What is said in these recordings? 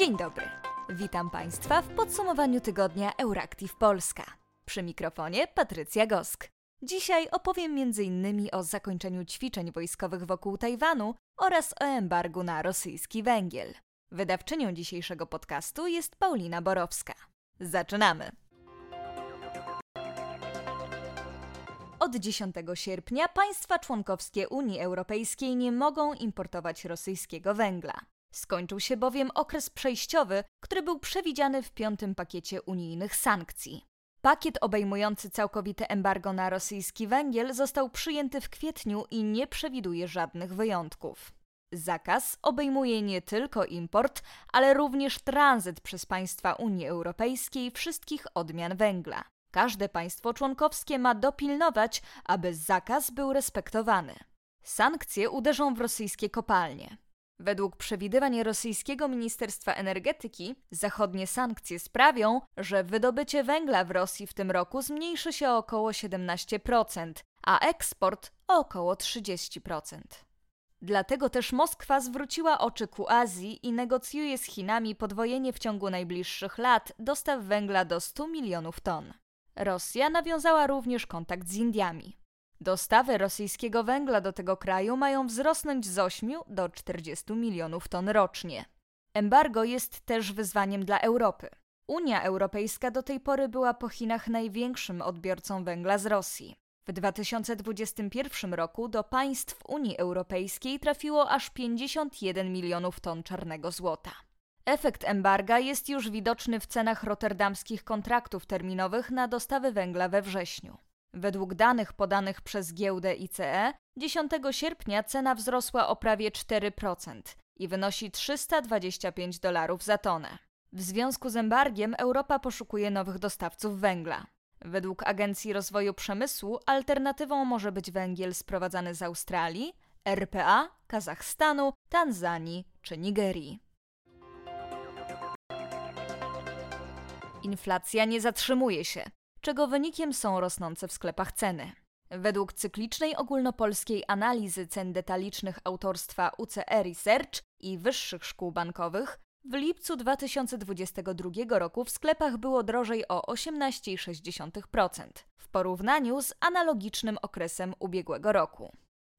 Dzień dobry. Witam Państwa w podsumowaniu tygodnia Euractiv Polska. Przy mikrofonie Patrycja Gosk. Dzisiaj opowiem m.in. o zakończeniu ćwiczeń wojskowych wokół Tajwanu oraz o embargu na rosyjski węgiel. Wydawczynią dzisiejszego podcastu jest Paulina Borowska. Zaczynamy! Od 10 sierpnia państwa członkowskie Unii Europejskiej nie mogą importować rosyjskiego węgla. Skończył się bowiem okres przejściowy, który był przewidziany w piątym pakiecie unijnych sankcji. Pakiet obejmujący całkowite embargo na rosyjski węgiel został przyjęty w kwietniu i nie przewiduje żadnych wyjątków. Zakaz obejmuje nie tylko import, ale również tranzyt przez państwa Unii Europejskiej wszystkich odmian węgla. Każde państwo członkowskie ma dopilnować, aby zakaz był respektowany. Sankcje uderzą w rosyjskie kopalnie. Według przewidywań rosyjskiego Ministerstwa Energetyki, zachodnie sankcje sprawią, że wydobycie węgla w Rosji w tym roku zmniejszy się o około 17%, a eksport o około 30%. Dlatego też Moskwa zwróciła oczy ku Azji i negocjuje z Chinami podwojenie w ciągu najbliższych lat dostaw węgla do 100 milionów ton. Rosja nawiązała również kontakt z Indiami. Dostawy rosyjskiego węgla do tego kraju mają wzrosnąć z 8 do 40 milionów ton rocznie. Embargo jest też wyzwaniem dla Europy. Unia Europejska do tej pory była po Chinach największym odbiorcą węgla z Rosji. W 2021 roku do państw Unii Europejskiej trafiło aż 51 milionów ton czarnego złota. Efekt embarga jest już widoczny w cenach rotterdamskich kontraktów terminowych na dostawy węgla we wrześniu. Według danych podanych przez giełdę ICE 10 sierpnia cena wzrosła o prawie 4% i wynosi 325 dolarów za tonę. W związku z embargiem Europa poszukuje nowych dostawców węgla. Według Agencji Rozwoju Przemysłu alternatywą może być węgiel sprowadzany z Australii, RPA, Kazachstanu, Tanzanii czy Nigerii. Inflacja nie zatrzymuje się czego wynikiem są rosnące w sklepach ceny. Według cyklicznej ogólnopolskiej analizy cen detalicznych autorstwa UCE Research i wyższych szkół bankowych, w lipcu 2022 roku w sklepach było drożej o 18,6% w porównaniu z analogicznym okresem ubiegłego roku.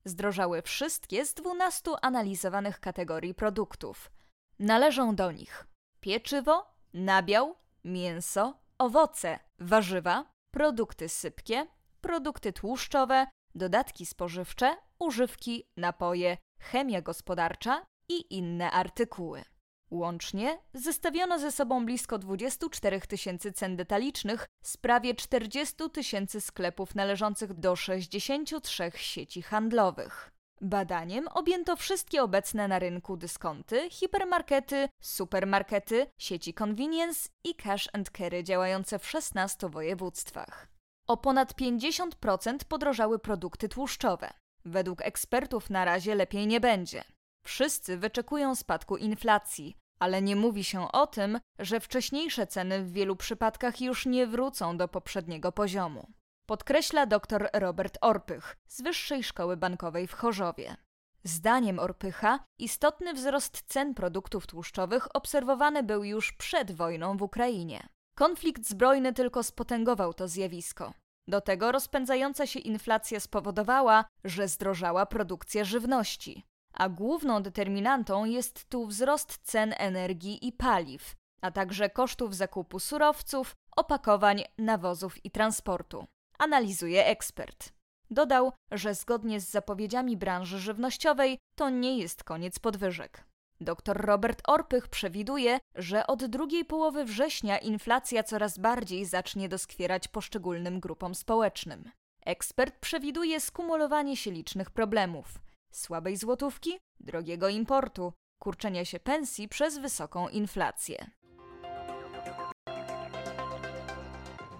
Zdrożały wszystkie z 12 analizowanych kategorii produktów. Należą do nich pieczywo, nabiał, mięso, owoce, warzywa, produkty sypkie, produkty tłuszczowe, dodatki spożywcze, używki, napoje, chemia gospodarcza i inne artykuły. Łącznie zestawiono ze sobą blisko 24 tysięcy cen detalicznych z prawie 40 tysięcy sklepów należących do 63 sieci handlowych. Badaniem objęto wszystkie obecne na rynku dyskonty, hipermarkety, supermarkety, sieci convenience i cash and carry działające w 16 województwach. O ponad 50% podrożały produkty tłuszczowe. Według ekspertów na razie lepiej nie będzie. Wszyscy wyczekują spadku inflacji, ale nie mówi się o tym, że wcześniejsze ceny w wielu przypadkach już nie wrócą do poprzedniego poziomu podkreśla dr Robert Orpych z Wyższej Szkoły Bankowej w Chorzowie. Zdaniem Orpycha istotny wzrost cen produktów tłuszczowych obserwowany był już przed wojną w Ukrainie. Konflikt zbrojny tylko spotęgował to zjawisko. Do tego rozpędzająca się inflacja spowodowała, że zdrożała produkcja żywności, a główną determinantą jest tu wzrost cen energii i paliw, a także kosztów zakupu surowców, opakowań, nawozów i transportu analizuje ekspert. Dodał, że zgodnie z zapowiedziami branży żywnościowej to nie jest koniec podwyżek. Dr Robert Orpych przewiduje, że od drugiej połowy września inflacja coraz bardziej zacznie doskwierać poszczególnym grupom społecznym. Ekspert przewiduje skumulowanie się licznych problemów: słabej złotówki, drogiego importu, kurczenia się pensji przez wysoką inflację.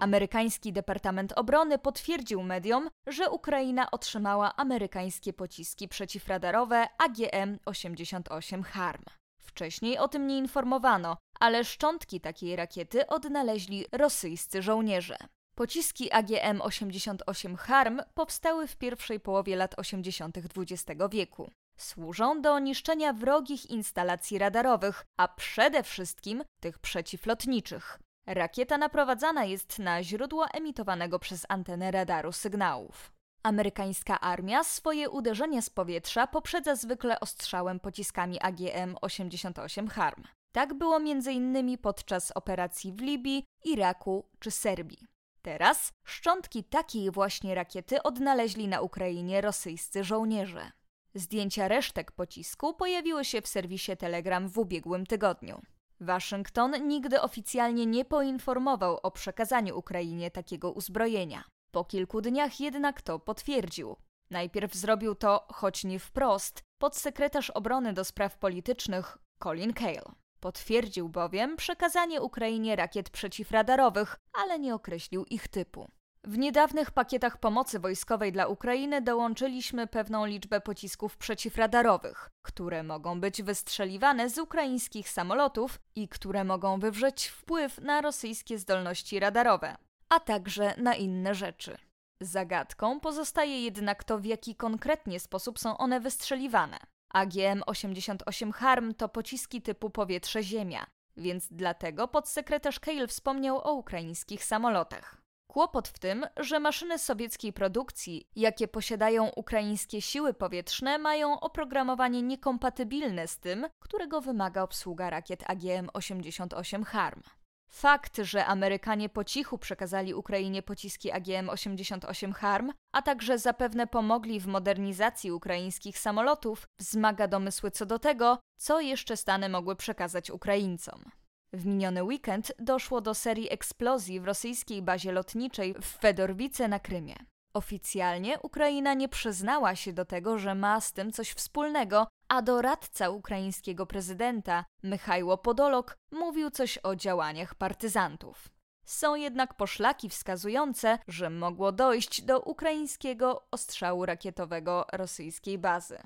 Amerykański Departament Obrony potwierdził mediom, że Ukraina otrzymała amerykańskie pociski przeciwradarowe AGM-88 HARM. Wcześniej o tym nie informowano, ale szczątki takiej rakiety odnaleźli rosyjscy żołnierze. Pociski AGM-88 HARM powstały w pierwszej połowie lat 80. XX wieku. służą do niszczenia wrogich instalacji radarowych, a przede wszystkim tych przeciwlotniczych. Rakieta naprowadzana jest na źródło emitowanego przez antenę radaru sygnałów. Amerykańska armia swoje uderzenia z powietrza poprzedza zwykle ostrzałem pociskami AGM-88 HARM. Tak było m.in. podczas operacji w Libii, Iraku czy Serbii. Teraz szczątki takiej właśnie rakiety odnaleźli na Ukrainie rosyjscy żołnierze. Zdjęcia resztek pocisku pojawiły się w serwisie Telegram w ubiegłym tygodniu. Waszyngton nigdy oficjalnie nie poinformował o przekazaniu Ukrainie takiego uzbrojenia. Po kilku dniach jednak to potwierdził. Najpierw zrobił to, choć nie wprost, podsekretarz obrony do spraw politycznych Colin Cale. Potwierdził bowiem przekazanie Ukrainie rakiet przeciwradarowych, ale nie określił ich typu. W niedawnych pakietach pomocy wojskowej dla Ukrainy dołączyliśmy pewną liczbę pocisków przeciwradarowych, które mogą być wystrzeliwane z ukraińskich samolotów i które mogą wywrzeć wpływ na rosyjskie zdolności radarowe, a także na inne rzeczy. Zagadką pozostaje jednak to, w jaki konkretnie sposób są one wystrzeliwane. AGM-88 HARM to pociski typu powietrze-ziemia, więc dlatego podsekretarz Cale wspomniał o ukraińskich samolotach. Kłopot w tym, że maszyny sowieckiej produkcji, jakie posiadają ukraińskie siły powietrzne, mają oprogramowanie niekompatybilne z tym, którego wymaga obsługa rakiet AGM-88 HARM. Fakt, że Amerykanie po cichu przekazali Ukrainie pociski AGM-88 HARM, a także zapewne pomogli w modernizacji ukraińskich samolotów, wzmaga domysły co do tego, co jeszcze Stany mogły przekazać Ukraińcom. W miniony weekend doszło do serii eksplozji w rosyjskiej bazie lotniczej w Fedorwice na Krymie. Oficjalnie Ukraina nie przyznała się do tego, że ma z tym coś wspólnego, a doradca ukraińskiego prezydenta, Michajło Podolok, mówił coś o działaniach partyzantów. Są jednak poszlaki wskazujące, że mogło dojść do ukraińskiego ostrzału rakietowego rosyjskiej bazy.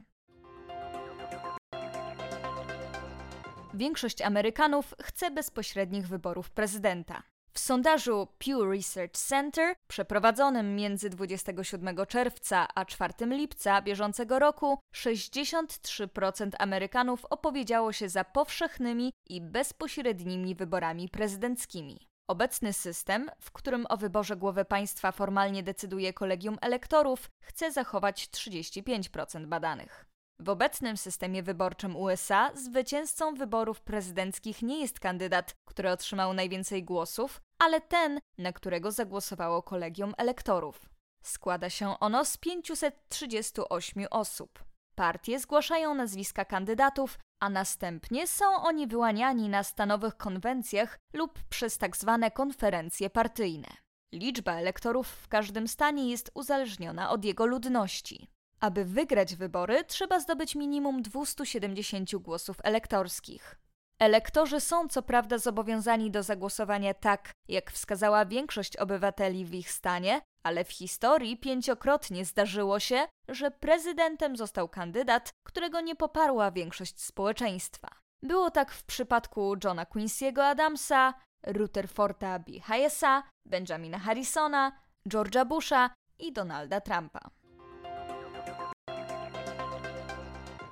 Większość Amerykanów chce bezpośrednich wyborów prezydenta. W sondażu Pew Research Center, przeprowadzonym między 27 czerwca a 4 lipca bieżącego roku, 63% Amerykanów opowiedziało się za powszechnymi i bezpośrednimi wyborami prezydenckimi. Obecny system, w którym o wyborze głowy państwa formalnie decyduje kolegium elektorów, chce zachować 35% badanych. W obecnym systemie wyborczym USA zwycięzcą wyborów prezydenckich nie jest kandydat, który otrzymał najwięcej głosów, ale ten, na którego zagłosowało kolegium elektorów. Składa się ono z 538 osób. Partie zgłaszają nazwiska kandydatów, a następnie są oni wyłaniani na stanowych konwencjach lub przez tzw. Tak konferencje partyjne. Liczba elektorów w każdym stanie jest uzależniona od jego ludności. Aby wygrać wybory, trzeba zdobyć minimum 270 głosów elektorskich. Elektorzy są co prawda zobowiązani do zagłosowania tak, jak wskazała większość obywateli w ich stanie, ale w historii pięciokrotnie zdarzyło się, że prezydentem został kandydat, którego nie poparła większość społeczeństwa. Było tak w przypadku Johna Quincy'ego Adamsa, Rutherforda B. Hayesa, Benjamina Harrisona, George'a Busha i Donalda Trumpa.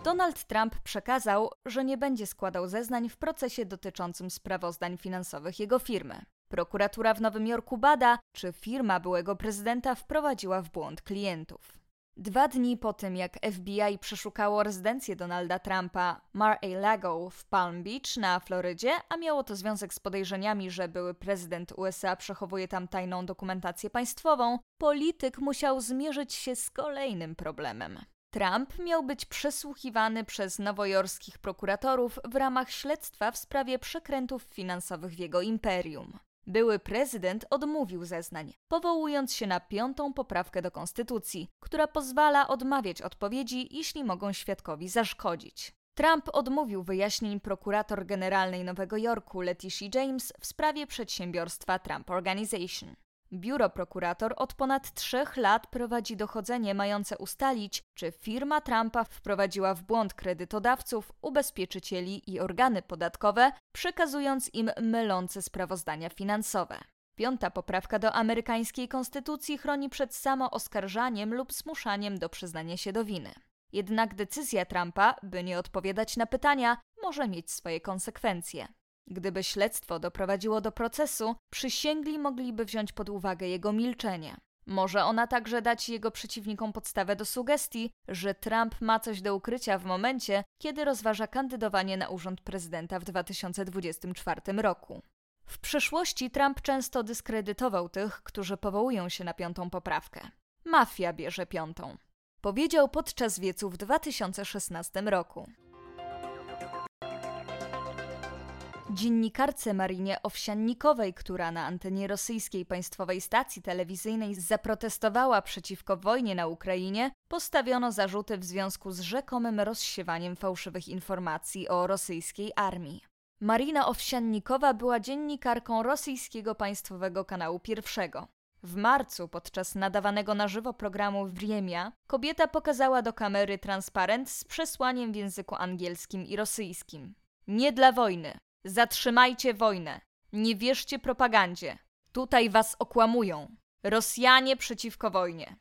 Donald Trump przekazał, że nie będzie składał zeznań w procesie dotyczącym sprawozdań finansowych jego firmy. Prokuratura w Nowym Jorku bada, czy firma byłego prezydenta wprowadziła w błąd klientów. Dwa dni po tym, jak FBI przeszukało rezydencję Donalda Trumpa Mar-a-Lago w Palm Beach na Florydzie, a miało to związek z podejrzeniami, że były prezydent USA przechowuje tam tajną dokumentację państwową, polityk musiał zmierzyć się z kolejnym problemem. Trump miał być przesłuchiwany przez nowojorskich prokuratorów w ramach śledztwa w sprawie przekrętów finansowych w jego imperium. Były prezydent odmówił zeznań, powołując się na piątą poprawkę do konstytucji, która pozwala odmawiać odpowiedzi, jeśli mogą świadkowi zaszkodzić. Trump odmówił wyjaśnień prokurator generalnej Nowego Jorku Leticia James w sprawie przedsiębiorstwa Trump Organization. Biuro prokurator od ponad trzech lat prowadzi dochodzenie mające ustalić, czy firma Trumpa wprowadziła w błąd kredytodawców, ubezpieczycieli i organy podatkowe, przekazując im mylące sprawozdania finansowe. Piąta poprawka do amerykańskiej konstytucji chroni przed samooskarżaniem lub zmuszaniem do przyznania się do winy. Jednak decyzja Trumpa, by nie odpowiadać na pytania, może mieć swoje konsekwencje. Gdyby śledztwo doprowadziło do procesu, przysięgli mogliby wziąć pod uwagę jego milczenie. Może ona także dać jego przeciwnikom podstawę do sugestii, że Trump ma coś do ukrycia w momencie, kiedy rozważa kandydowanie na urząd prezydenta w 2024 roku. W przeszłości Trump często dyskredytował tych, którzy powołują się na piątą poprawkę. Mafia bierze piątą. Powiedział podczas wiecu w 2016 roku. Dziennikarce Marinie Owsiannikowej, która na antenie rosyjskiej państwowej stacji telewizyjnej zaprotestowała przeciwko wojnie na Ukrainie, postawiono zarzuty w związku z rzekomym rozsiewaniem fałszywych informacji o rosyjskiej armii. Marina Owsiannikowa była dziennikarką rosyjskiego państwowego kanału pierwszego. W marcu, podczas nadawanego na żywo programu Wriemia, kobieta pokazała do kamery transparent z przesłaniem w języku angielskim i rosyjskim. Nie dla wojny. Zatrzymajcie wojnę. Nie wierzcie propagandzie. Tutaj was okłamują. Rosjanie przeciwko wojnie.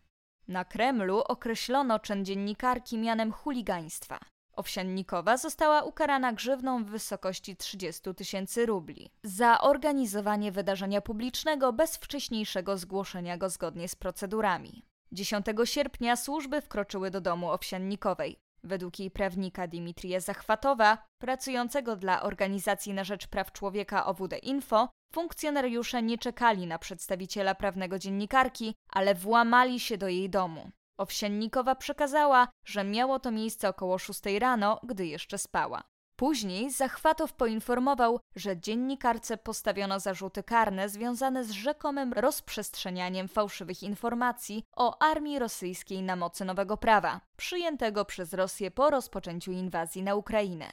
Na Kremlu określono czyn dziennikarki mianem chuligaństwa. Owsiannikowa została ukarana grzywną w wysokości 30 tysięcy rubli za organizowanie wydarzenia publicznego bez wcześniejszego zgłoszenia go zgodnie z procedurami. 10 sierpnia służby wkroczyły do domu Owsiannikowej. Według jej prawnika Dimitrija Zachwatowa, pracującego dla Organizacji na Rzecz Praw Człowieka OWD Info, funkcjonariusze nie czekali na przedstawiciela prawnego dziennikarki, ale włamali się do jej domu. Owsiannikowa przekazała, że miało to miejsce około 6 rano, gdy jeszcze spała. Później Zachwatow poinformował, że dziennikarce postawiono zarzuty karne związane z rzekomym rozprzestrzenianiem fałszywych informacji o armii rosyjskiej na mocy nowego prawa, przyjętego przez Rosję po rozpoczęciu inwazji na Ukrainę.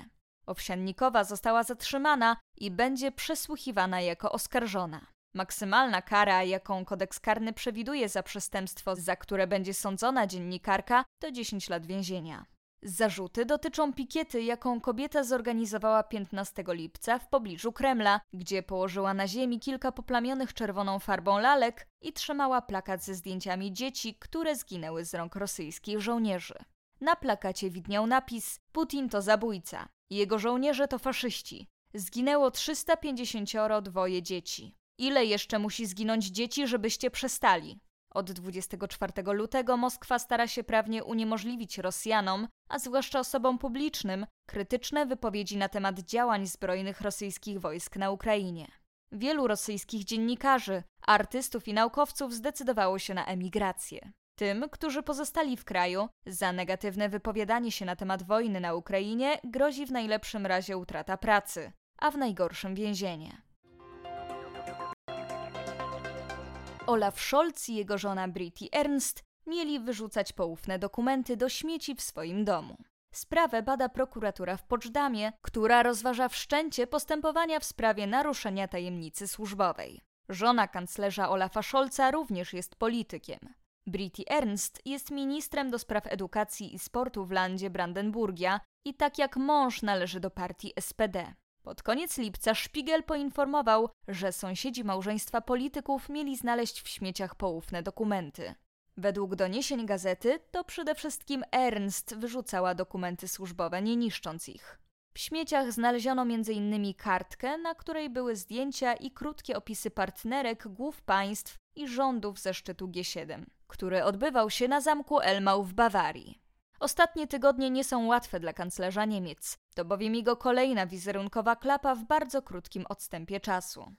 Owsiannikowa została zatrzymana i będzie przesłuchiwana jako oskarżona. Maksymalna kara, jaką kodeks karny przewiduje za przestępstwo, za które będzie sądzona dziennikarka, to 10 lat więzienia. Zarzuty dotyczą pikiety, jaką kobieta zorganizowała 15 lipca w pobliżu Kremla, gdzie położyła na ziemi kilka poplamionych czerwoną farbą lalek i trzymała plakat ze zdjęciami dzieci, które zginęły z rąk rosyjskich żołnierzy. Na plakacie widniał napis: Putin to zabójca, jego żołnierze to faszyści. Zginęło 352 dzieci. Ile jeszcze musi zginąć dzieci, żebyście przestali? Od 24 lutego Moskwa stara się prawnie uniemożliwić Rosjanom, a zwłaszcza osobom publicznym, krytyczne wypowiedzi na temat działań zbrojnych rosyjskich wojsk na Ukrainie. Wielu rosyjskich dziennikarzy, artystów i naukowców zdecydowało się na emigrację. Tym, którzy pozostali w kraju, za negatywne wypowiadanie się na temat wojny na Ukrainie grozi w najlepszym razie utrata pracy, a w najgorszym więzienie. Olaf Scholz i jego żona Britty Ernst mieli wyrzucać poufne dokumenty do śmieci w swoim domu. Sprawę bada prokuratura w Poczdamie, która rozważa wszczęcie postępowania w sprawie naruszenia tajemnicy służbowej. Żona kanclerza Olafa Scholza również jest politykiem. Britty Ernst jest ministrem do spraw edukacji i sportu w landzie Brandenburgia i tak jak mąż należy do partii SPD. Pod koniec lipca Szpigel poinformował, że sąsiedzi małżeństwa polityków mieli znaleźć w śmieciach poufne dokumenty. Według doniesień gazety to przede wszystkim Ernst wyrzucała dokumenty służbowe, nie niszcząc ich. W śmieciach znaleziono m.in. kartkę, na której były zdjęcia i krótkie opisy partnerek głów państw i rządów ze szczytu G7, który odbywał się na zamku Elmau w Bawarii. Ostatnie tygodnie nie są łatwe dla kanclerza Niemiec. To bowiem jego kolejna wizerunkowa klapa w bardzo krótkim odstępie czasu.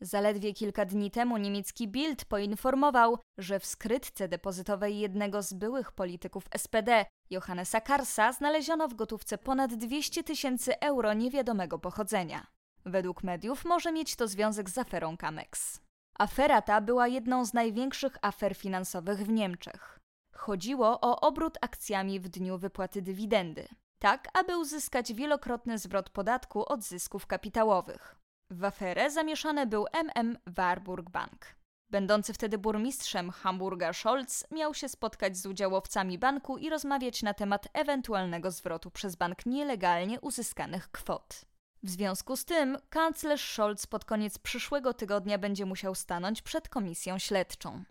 Zaledwie kilka dni temu niemiecki Bild poinformował, że w skrytce depozytowej jednego z byłych polityków SPD, Johannesa Karsa, znaleziono w gotówce ponad 200 tysięcy euro niewiadomego pochodzenia. Według mediów może mieć to związek z aferą Camex. Afera ta była jedną z największych afer finansowych w Niemczech. Chodziło o obrót akcjami w dniu wypłaty dywidendy, tak aby uzyskać wielokrotny zwrot podatku od zysków kapitałowych. W aferę zamieszany był MM Warburg Bank. Będący wtedy burmistrzem Hamburga Scholz miał się spotkać z udziałowcami banku i rozmawiać na temat ewentualnego zwrotu przez bank nielegalnie uzyskanych kwot. W związku z tym kanclerz Scholz pod koniec przyszłego tygodnia będzie musiał stanąć przed komisją śledczą.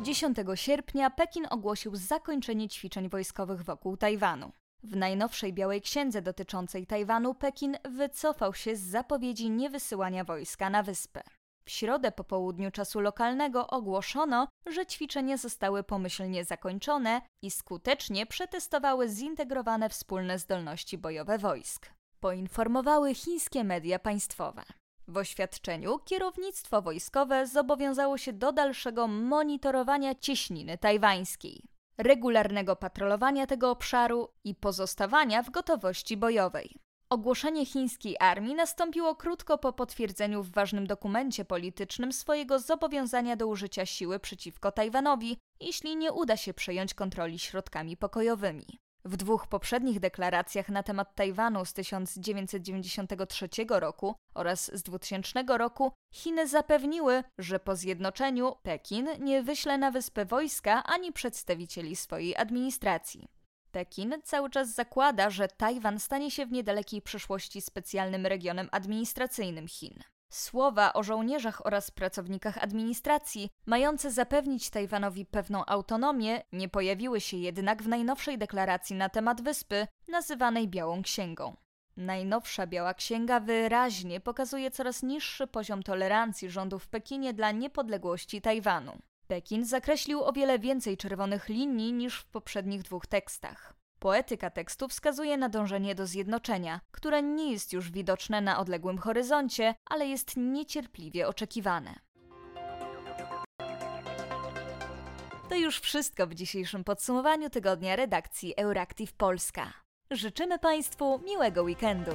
10 sierpnia Pekin ogłosił zakończenie ćwiczeń wojskowych wokół Tajwanu. W najnowszej Białej Księdze dotyczącej Tajwanu Pekin wycofał się z zapowiedzi niewysyłania wojska na wyspę. W środę po południu czasu lokalnego ogłoszono, że ćwiczenia zostały pomyślnie zakończone i skutecznie przetestowały zintegrowane wspólne zdolności bojowe wojsk. Poinformowały chińskie media państwowe. W oświadczeniu kierownictwo wojskowe zobowiązało się do dalszego monitorowania cieśniny tajwańskiej, regularnego patrolowania tego obszaru i pozostawania w gotowości bojowej. Ogłoszenie chińskiej armii nastąpiło krótko po potwierdzeniu w ważnym dokumencie politycznym swojego zobowiązania do użycia siły przeciwko Tajwanowi, jeśli nie uda się przejąć kontroli środkami pokojowymi. W dwóch poprzednich deklaracjach na temat Tajwanu z 1993 roku oraz z 2000 roku Chiny zapewniły, że po zjednoczeniu Pekin nie wyśle na wyspę wojska ani przedstawicieli swojej administracji. Pekin cały czas zakłada, że Tajwan stanie się w niedalekiej przyszłości specjalnym regionem administracyjnym Chin. Słowa o żołnierzach oraz pracownikach administracji, mające zapewnić Tajwanowi pewną autonomię, nie pojawiły się jednak w najnowszej deklaracji na temat wyspy, nazywanej Białą Księgą. Najnowsza Biała Księga wyraźnie pokazuje coraz niższy poziom tolerancji rządu w Pekinie dla niepodległości Tajwanu. Pekin zakreślił o wiele więcej czerwonych linii niż w poprzednich dwóch tekstach. Poetyka tekstu wskazuje na dążenie do zjednoczenia, które nie jest już widoczne na odległym horyzoncie, ale jest niecierpliwie oczekiwane. To już wszystko w dzisiejszym podsumowaniu tygodnia redakcji Euractiv Polska. Życzymy Państwu miłego weekendu.